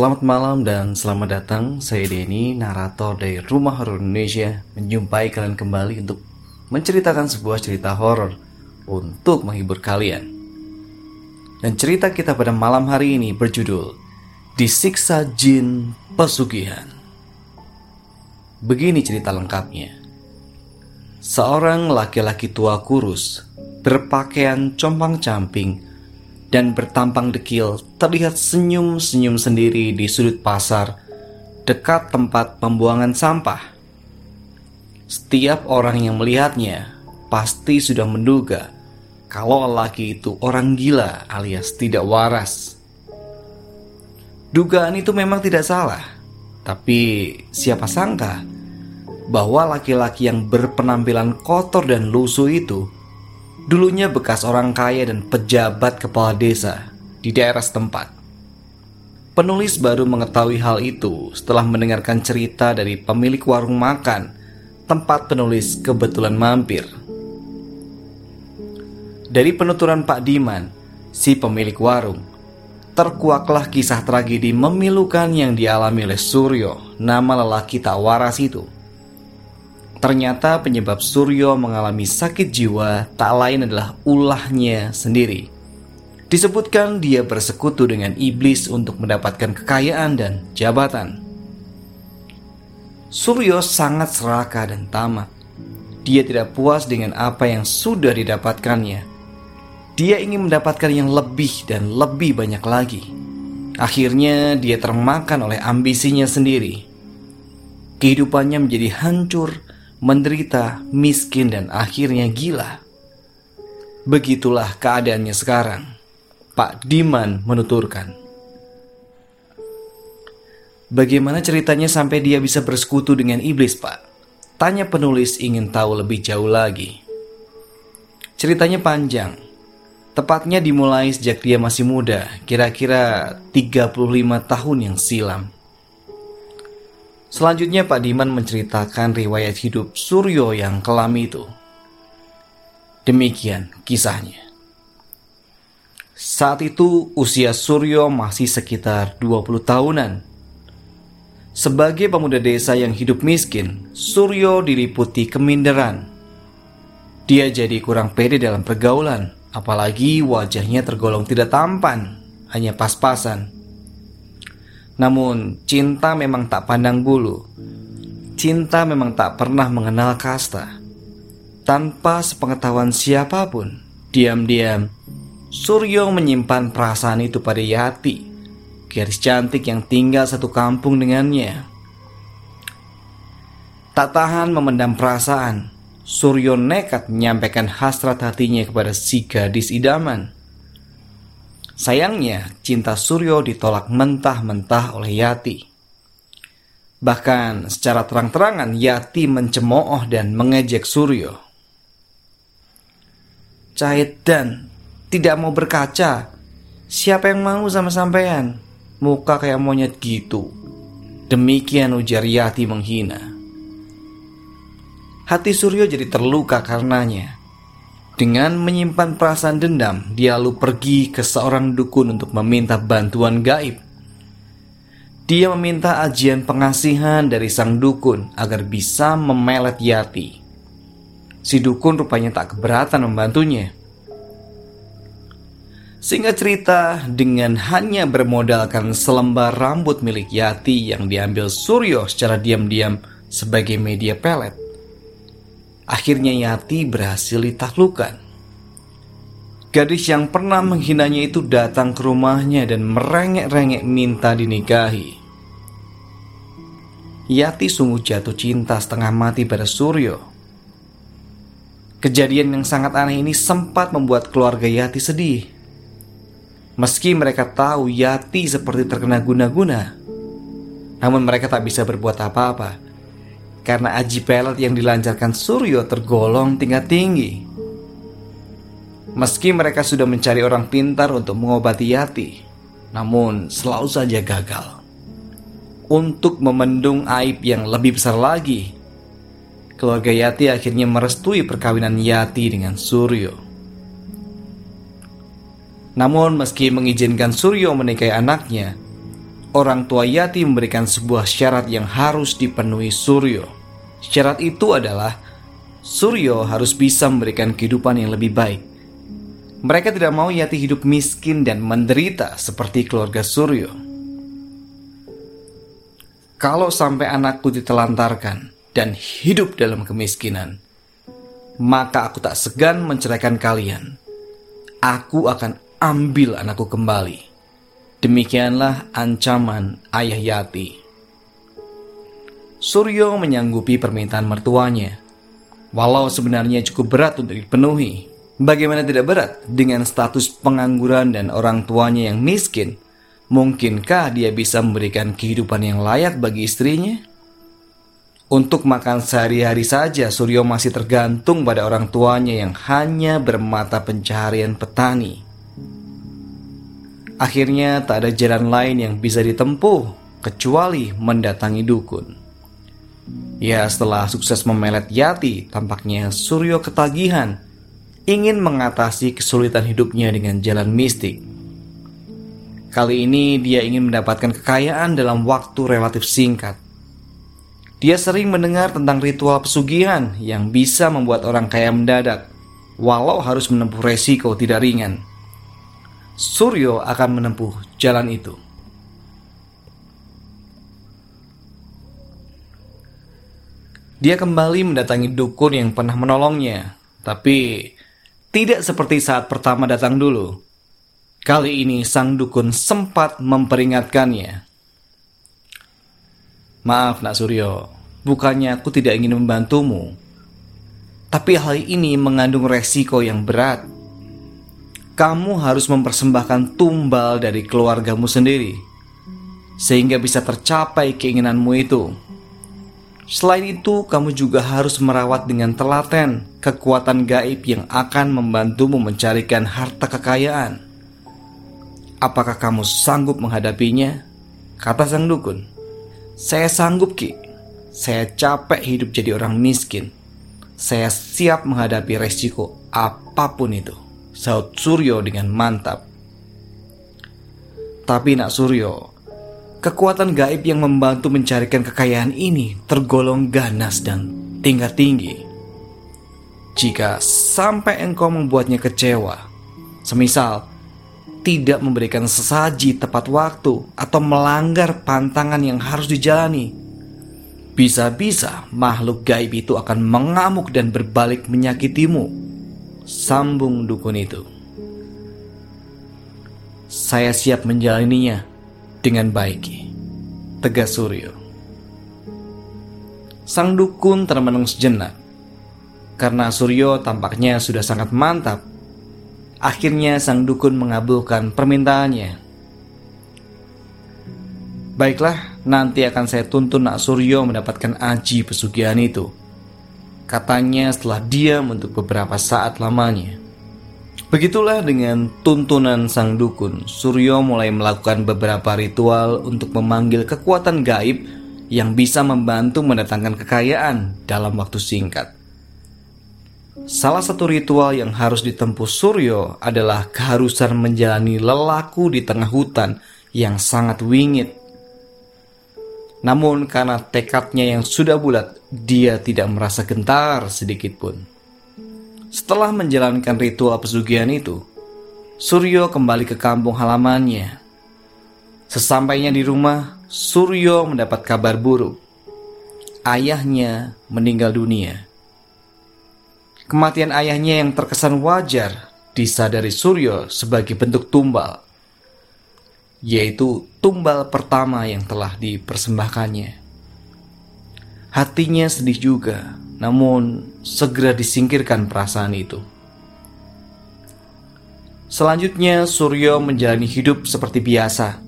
Selamat malam dan selamat datang. Saya Denny, narator dari Rumah Horor Indonesia, menjumpai kalian kembali untuk menceritakan sebuah cerita horor untuk menghibur kalian. Dan cerita kita pada malam hari ini berjudul Disiksa Jin Pesugihan. Begini cerita lengkapnya. Seorang laki-laki tua kurus berpakaian compang-camping dan bertampang dekil terlihat senyum-senyum sendiri di sudut pasar dekat tempat pembuangan sampah. Setiap orang yang melihatnya pasti sudah menduga kalau lelaki itu orang gila alias tidak waras. Dugaan itu memang tidak salah, tapi siapa sangka bahwa laki-laki yang berpenampilan kotor dan lusuh itu dulunya bekas orang kaya dan pejabat kepala desa di daerah setempat. Penulis baru mengetahui hal itu setelah mendengarkan cerita dari pemilik warung makan tempat penulis kebetulan mampir. Dari penuturan Pak Diman, si pemilik warung, terkuaklah kisah tragedi memilukan yang dialami oleh Suryo, nama lelaki tak waras itu. Ternyata penyebab Suryo mengalami sakit jiwa tak lain adalah ulahnya sendiri. Disebutkan dia bersekutu dengan iblis untuk mendapatkan kekayaan dan jabatan. Suryo sangat serakah dan tamat. Dia tidak puas dengan apa yang sudah didapatkannya. Dia ingin mendapatkan yang lebih dan lebih banyak lagi. Akhirnya dia termakan oleh ambisinya sendiri. Kehidupannya menjadi hancur menderita, miskin, dan akhirnya gila. Begitulah keadaannya sekarang. Pak Diman menuturkan. Bagaimana ceritanya sampai dia bisa bersekutu dengan iblis, Pak? Tanya penulis ingin tahu lebih jauh lagi. Ceritanya panjang. Tepatnya dimulai sejak dia masih muda, kira-kira 35 tahun yang silam. Selanjutnya Pak Diman menceritakan riwayat hidup Suryo yang kelam itu. Demikian kisahnya. Saat itu usia Suryo masih sekitar 20 tahunan. Sebagai pemuda desa yang hidup miskin, Suryo diliputi keminderan. Dia jadi kurang pede dalam pergaulan, apalagi wajahnya tergolong tidak tampan, hanya pas-pasan. Namun, cinta memang tak pandang bulu. Cinta memang tak pernah mengenal kasta. Tanpa sepengetahuan siapa pun, diam-diam Suryo menyimpan perasaan itu pada Yati, gadis cantik yang tinggal satu kampung dengannya. Tak tahan memendam perasaan, Suryo nekat menyampaikan hasrat hatinya kepada si gadis idaman. Sayangnya, cinta Suryo ditolak mentah-mentah oleh Yati. Bahkan secara terang-terangan Yati mencemooh dan mengejek Suryo. Cahit dan tidak mau berkaca. Siapa yang mau sama sampean? Muka kayak monyet gitu. Demikian ujar Yati menghina. Hati Suryo jadi terluka karenanya. Dengan menyimpan perasaan dendam, dia lalu pergi ke seorang dukun untuk meminta bantuan gaib. Dia meminta ajian pengasihan dari sang dukun agar bisa memelet Yati. Si dukun rupanya tak keberatan membantunya. Singkat cerita, dengan hanya bermodalkan selembar rambut milik Yati yang diambil Suryo secara diam-diam sebagai media pelet. Akhirnya Yati berhasil ditaklukkan. Gadis yang pernah menghinanya itu datang ke rumahnya dan merengek-rengek minta dinikahi. Yati sungguh jatuh cinta setengah mati pada Suryo. Kejadian yang sangat aneh ini sempat membuat keluarga Yati sedih. Meski mereka tahu Yati seperti terkena guna-guna, namun mereka tak bisa berbuat apa-apa karena aji pelet yang dilancarkan Suryo tergolong tingkat tinggi. Meski mereka sudah mencari orang pintar untuk mengobati Yati, namun selalu saja gagal untuk memendung aib yang lebih besar lagi. Keluarga Yati akhirnya merestui perkawinan Yati dengan Suryo. Namun meski mengizinkan Suryo menikahi anaknya, orang tua Yati memberikan sebuah syarat yang harus dipenuhi Suryo. Syarat itu adalah Suryo harus bisa memberikan kehidupan yang lebih baik. Mereka tidak mau Yati hidup miskin dan menderita seperti keluarga Suryo. Kalau sampai anakku ditelantarkan dan hidup dalam kemiskinan, maka aku tak segan menceraikan kalian. Aku akan ambil anakku kembali. Demikianlah ancaman ayah Yati. Suryo menyanggupi permintaan mertuanya. Walau sebenarnya cukup berat untuk dipenuhi, bagaimana tidak berat dengan status pengangguran dan orang tuanya yang miskin Mungkinkah dia bisa memberikan kehidupan yang layak bagi istrinya? Untuk makan sehari-hari saja Suryo masih tergantung pada orang tuanya yang hanya bermata pencaharian petani. Akhirnya tak ada jalan lain yang bisa ditempuh kecuali mendatangi dukun. Ya setelah sukses memelet Yati, tampaknya Suryo ketagihan ingin mengatasi kesulitan hidupnya dengan jalan mistik. Kali ini dia ingin mendapatkan kekayaan dalam waktu relatif singkat. Dia sering mendengar tentang ritual pesugihan yang bisa membuat orang kaya mendadak, walau harus menempuh resiko tidak ringan. Suryo akan menempuh jalan itu. Dia kembali mendatangi dukun yang pernah menolongnya, tapi tidak seperti saat pertama datang dulu. Kali ini sang dukun sempat memperingatkannya. Maaf nak Suryo, bukannya aku tidak ingin membantumu. Tapi hal ini mengandung resiko yang berat. Kamu harus mempersembahkan tumbal dari keluargamu sendiri. Sehingga bisa tercapai keinginanmu itu. Selain itu, kamu juga harus merawat dengan telaten kekuatan gaib yang akan membantumu mencarikan harta kekayaan. Apakah kamu sanggup menghadapinya? Kata sang dukun. Saya sanggup Ki. Saya capek hidup jadi orang miskin. Saya siap menghadapi resiko apa pun itu. Saud Suryo dengan mantap. Tapi nak Suryo, kekuatan gaib yang membantu mencarikan kekayaan ini tergolong ganas dan tingkat tinggi. Jika sampai engkau membuatnya kecewa, semisal tidak memberikan sesaji tepat waktu atau melanggar pantangan yang harus dijalani. Bisa-bisa makhluk gaib itu akan mengamuk dan berbalik menyakitimu. Sambung dukun itu. Saya siap menjalaninya dengan baik. Tegas Suryo. Sang dukun termenung sejenak. Karena Suryo tampaknya sudah sangat mantap Akhirnya sang dukun mengabulkan permintaannya. Baiklah, nanti akan saya tuntun Nak Suryo mendapatkan aji pesugihan itu. Katanya setelah diam untuk beberapa saat lamanya. Begitulah dengan tuntunan sang dukun, Suryo mulai melakukan beberapa ritual untuk memanggil kekuatan gaib yang bisa membantu mendatangkan kekayaan dalam waktu singkat. Salah satu ritual yang harus ditempuh Suryo adalah keharusan menjalani lelaku di tengah hutan yang sangat wingit. Namun karena tekadnya yang sudah bulat, dia tidak merasa gentar sedikit pun. Setelah menjalankan ritual pesugihan itu, Suryo kembali ke kampung halamannya. Sesampainya di rumah, Suryo mendapat kabar buruk. ayahnya meninggal dunia. Kematian ayahnya yang terkesan wajar disadari Suryo sebagai bentuk tumbal, yaitu tumbal pertama yang telah dipersembahkannya. Hatinya sedih juga, namun segera disingkirkan perasaan itu. Selanjutnya, Suryo menjalani hidup seperti biasa,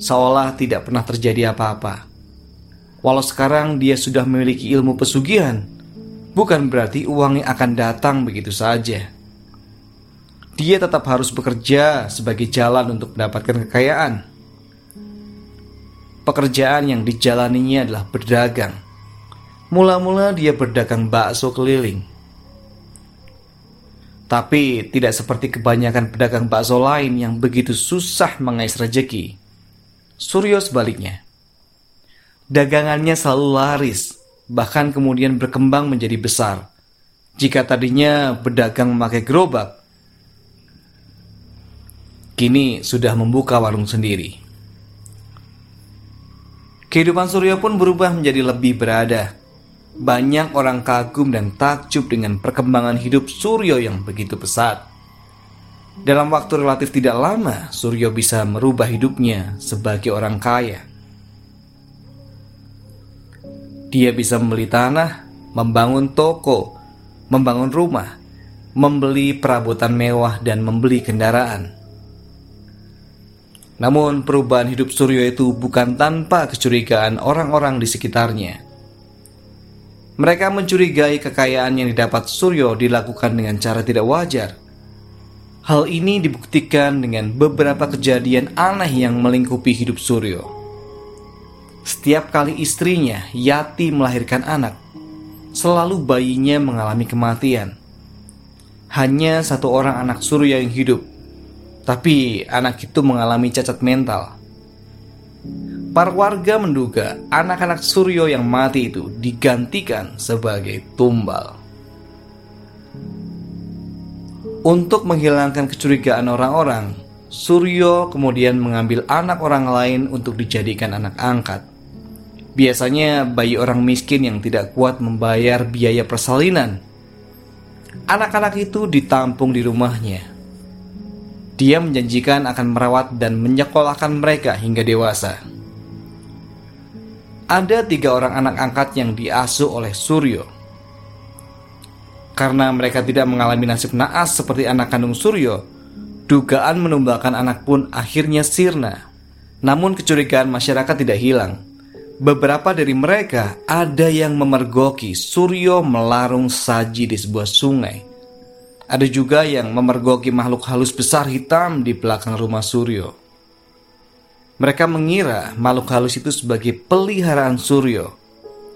seolah tidak pernah terjadi apa-apa. Walau sekarang dia sudah memiliki ilmu pesugihan, bukan berarti uangnya akan datang begitu saja. Dia tetap harus bekerja sebagai jalan untuk mendapatkan kekayaan Pekerjaan yang dijalaninya adalah berdagang. Mula-mula dia berdagang bakso keliling. Tapi tidak seperti kebanyakan pedagang bakso lain yang begitu susah mengais rejeki. Suryo sebaliknya. Dagangannya selalu laris, bahkan kemudian berkembang menjadi besar. Jika tadinya berdagang memakai gerobak, kini sudah membuka warung sendiri. Kehidupan Suryo pun berubah menjadi lebih berada. Banyak orang kagum dan takjub dengan perkembangan hidup Suryo yang begitu pesat. Dalam waktu relatif tidak lama, Suryo bisa merubah hidupnya sebagai orang kaya. Dia bisa membeli tanah, membangun toko, membangun rumah, membeli perabotan mewah, dan membeli kendaraan. Namun perubahan hidup Suryo itu bukan tanpa kecurigaan orang-orang di sekitarnya. Mereka mencurigai kekayaan yang didapat Suryo dilakukan dengan cara tidak wajar. Hal ini dibuktikan dengan beberapa kejadian aneh yang melingkupi hidup Suryo. Setiap kali istrinya, Yati, melahirkan anak, selalu bayinya mengalami kematian. Hanya satu orang anak Suryo yang hidup, tapi anak itu mengalami cacat mental. Para warga menduga anak-anak Suryo yang mati itu digantikan sebagai tumbal. Untuk menghilangkan kecurigaan orang-orang, Suryo kemudian mengambil anak orang lain untuk dijadikan anak angkat. Biasanya bayi orang miskin yang tidak kuat membayar biaya persalinan. Anak-anak itu ditampung di rumahnya dia menjanjikan akan merawat dan menyekolahkan mereka hingga dewasa. Ada tiga orang anak angkat yang diasuh oleh Suryo. Karena mereka tidak mengalami nasib naas seperti anak kandung Suryo, dugaan menumbalkan anak pun akhirnya sirna. Namun kecurigaan masyarakat tidak hilang. Beberapa dari mereka ada yang memergoki Suryo melarung saji di sebuah sungai ada juga yang memergoki makhluk halus besar hitam di belakang rumah Suryo. Mereka mengira makhluk halus itu sebagai peliharaan Suryo.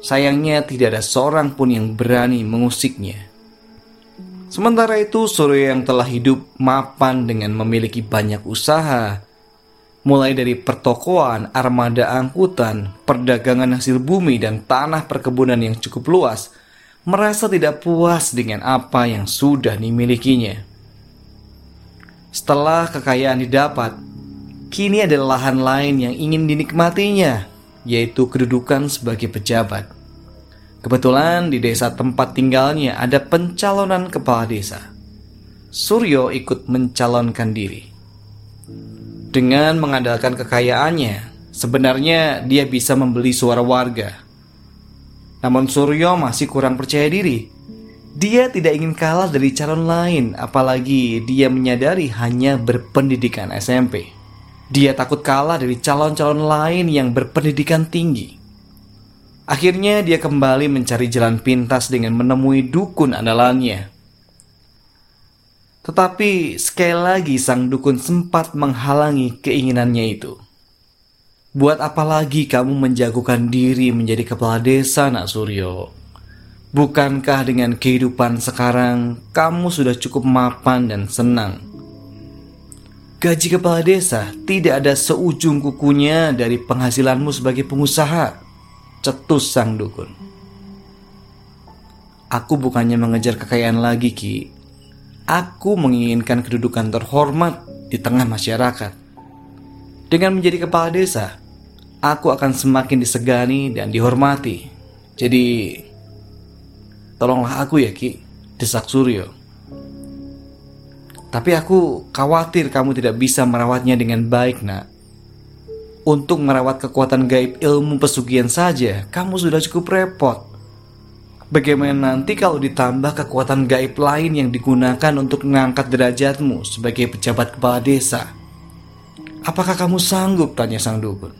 Sayangnya tidak ada seorang pun yang berani mengusiknya. Sementara itu Suryo yang telah hidup mapan dengan memiliki banyak usaha, mulai dari pertokoan, armada angkutan, perdagangan hasil bumi dan tanah perkebunan yang cukup luas – merasa tidak puas dengan apa yang sudah dimilikinya. Setelah kekayaan didapat, kini ada lahan lain yang ingin dinikmatinya, yaitu kedudukan sebagai pejabat. Kebetulan di desa tempat tinggalnya ada pencalonan kepala desa. Suryo ikut mencalonkan diri. Dengan mengandalkan kekayaannya, sebenarnya dia bisa membeli suara warga namun Suryo masih kurang percaya diri. Dia tidak ingin kalah dari calon lain, apalagi dia menyadari hanya berpendidikan SMP. Dia takut kalah dari calon-calon lain yang berpendidikan tinggi. Akhirnya dia kembali mencari jalan pintas dengan menemui dukun andalannya. Tetapi sekali lagi sang dukun sempat menghalangi keinginannya itu. Buat apa lagi kamu menjagokan diri menjadi kepala desa, Nak Suryo? Bukankah dengan kehidupan sekarang kamu sudah cukup mapan dan senang? Gaji kepala desa tidak ada seujung kukunya dari penghasilanmu sebagai pengusaha. Cetus sang dukun. Aku bukannya mengejar kekayaan lagi, Ki. Aku menginginkan kedudukan terhormat di tengah masyarakat. Dengan menjadi kepala desa, aku akan semakin disegani dan dihormati. Jadi, tolonglah aku ya Ki, desak Suryo. Tapi aku khawatir kamu tidak bisa merawatnya dengan baik nak. Untuk merawat kekuatan gaib ilmu pesugihan saja, kamu sudah cukup repot. Bagaimana nanti kalau ditambah kekuatan gaib lain yang digunakan untuk mengangkat derajatmu sebagai pejabat kepala desa? Apakah kamu sanggup? Tanya sang dukun.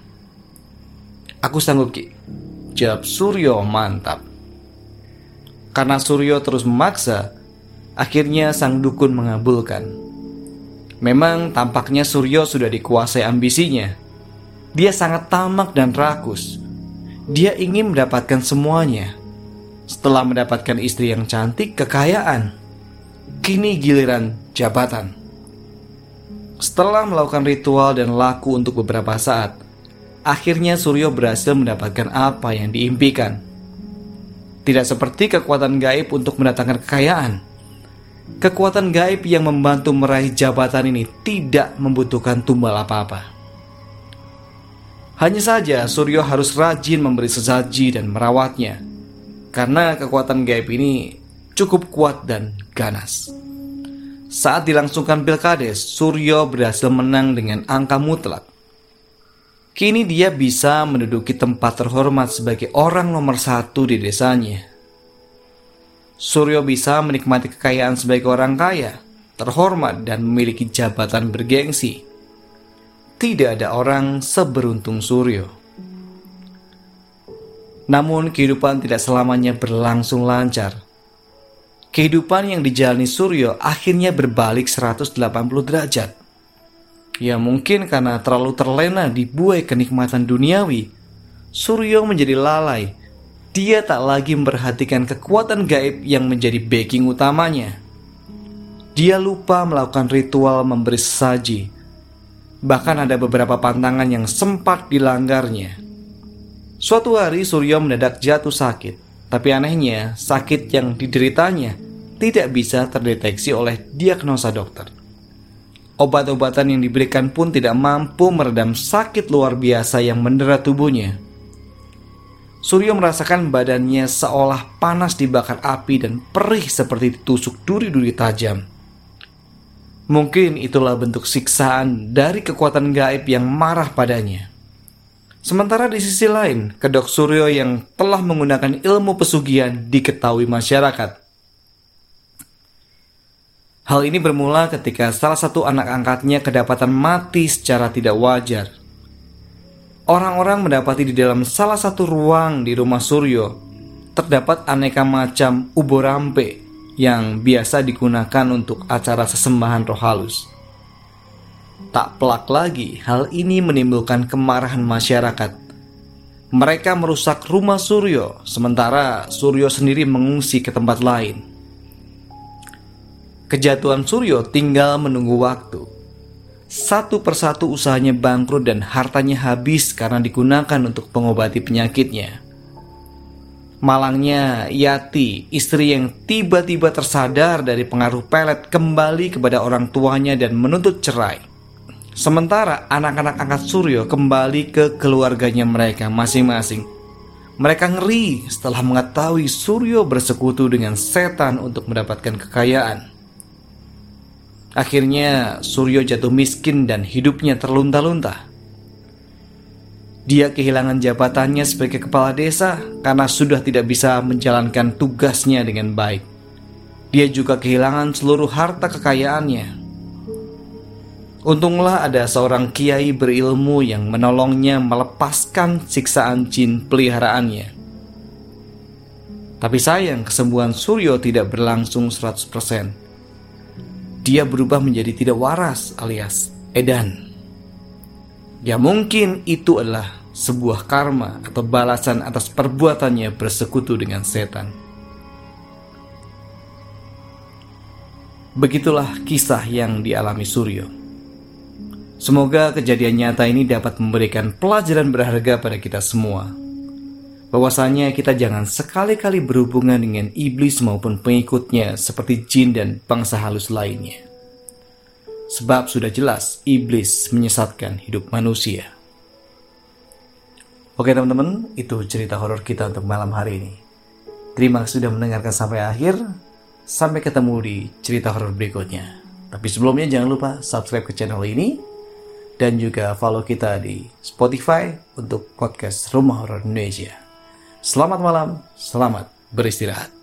Aku sanggup Ki. Jawab Suryo mantap. Karena Suryo terus memaksa, akhirnya sang dukun mengabulkan. Memang tampaknya Suryo sudah dikuasai ambisinya dia sangat tamak dan rakus. Dia ingin mendapatkan semuanya. Setelah mendapatkan istri yang cantik, kekayaan. Kini giliran jabatan. Setelah melakukan ritual dan laku untuk beberapa saat, akhirnya Suryo berhasil mendapatkan apa yang diimpikan. Tidak seperti kekuatan gaib untuk mendatangkan kekayaan. Kekuatan gaib yang membantu meraih jabatan ini tidak membutuhkan tumbal apa-apa. Hanya saja Suryo harus rajin memberi sesaji dan merawatnya Karena kekuatan gaib ini cukup kuat dan ganas. Saat dilangsungkan pilkades, Suryo berhasil menang dengan angka mutlak. Kini dia bisa menduduki tempat terhormat sebagai orang nomor satu di desanya Suryo bisa menikmati kekayaan sebagai orang kaya, terhormat, dan memiliki jabatan bergengsi tidak ada orang seberuntung Suryo. Namun kehidupan tidak selamanya berlangsung lancar. Kehidupan yang dijalani Suryo akhirnya berbalik 180 derajat. Ya mungkin karena terlalu terlena dibuai kenikmatan duniawi, Suryo menjadi lalai. Dia tak lagi memperhatikan kekuatan gaib yang menjadi backing utamanya. Dia lupa melakukan ritual memberi saji Bahkan ada beberapa pantangan yang sempat dilanggarnya. Suatu hari Suryo mendadak jatuh sakit, tapi anehnya sakit yang dideritanya tidak bisa terdeteksi oleh diagnosa dokter. Obat-obatan yang diberikan pun tidak mampu meredam sakit luar biasa yang mendera tubuhnya. Suryo merasakan badannya seolah panas dibakar api dan perih seperti ditusuk duri-duri tajam. Mungkin itulah bentuk siksaan dari kekuatan gaib yang marah padanya. Sementara di sisi lain, kedok Suryo yang telah menggunakan ilmu pesugihan diketahui masyarakat. Hal ini bermula ketika salah satu anak angkatnya kedapatan mati secara tidak wajar. Orang-orang mendapati di dalam salah satu ruang di rumah Suryo terdapat aneka macam uborampe yang biasa digunakan untuk acara sesembahan roh halus. Tak pelak lagi, hal ini menimbulkan kemarahan masyarakat. Mereka merusak rumah Suryo, sementara Suryo sendiri mengungsi ke tempat lain. Kejatuhan Suryo tinggal menunggu waktu. Satu persatu usahanya bangkrut dan hartanya habis karena digunakan untuk pengobati penyakitnya. Malangnya Yati, istri yang tiba-tiba tersadar dari pengaruh pelet kembali kepada orang tuanya dan menuntut cerai. Sementara anak-anak angkat Suryo kembali ke keluarganya mereka masing-masing. Mereka ngeri setelah mengetahui Suryo bersekutu dengan setan untuk mendapatkan kekayaan. Akhirnya Suryo jatuh miskin dan hidupnya terlunta-lunta. Dia kehilangan jabatannya sebagai kepala desa karena sudah tidak bisa menjalankan tugasnya dengan baik. Dia juga kehilangan seluruh harta kekayaannya. Untunglah ada seorang kiai berilmu yang menolongnya melepaskan siksaan jin peliharaannya. Tapi sayang kesembuhan Suryo tidak berlangsung 100%. Dia berubah menjadi tidak waras alias edan. Ya mungkin itu adalah sebuah karma atau balasan atas perbuatannya bersekutu dengan setan. Begitulah kisah yang dialami Suryo. Semoga kejadian nyata ini dapat memberikan pelajaran berharga pada kita semua. Bahwasanya kita jangan sekali-kali berhubungan dengan iblis maupun pengikutnya seperti jin dan bangsa halus lainnya. Sebab sudah jelas iblis menyesatkan hidup manusia. Oke teman-teman, itu cerita horor kita untuk malam hari ini. Terima kasih sudah mendengarkan sampai akhir. Sampai ketemu di cerita horor berikutnya. Tapi sebelumnya jangan lupa subscribe ke channel ini dan juga follow kita di Spotify untuk podcast Rumah Horor Indonesia. Selamat malam, selamat beristirahat.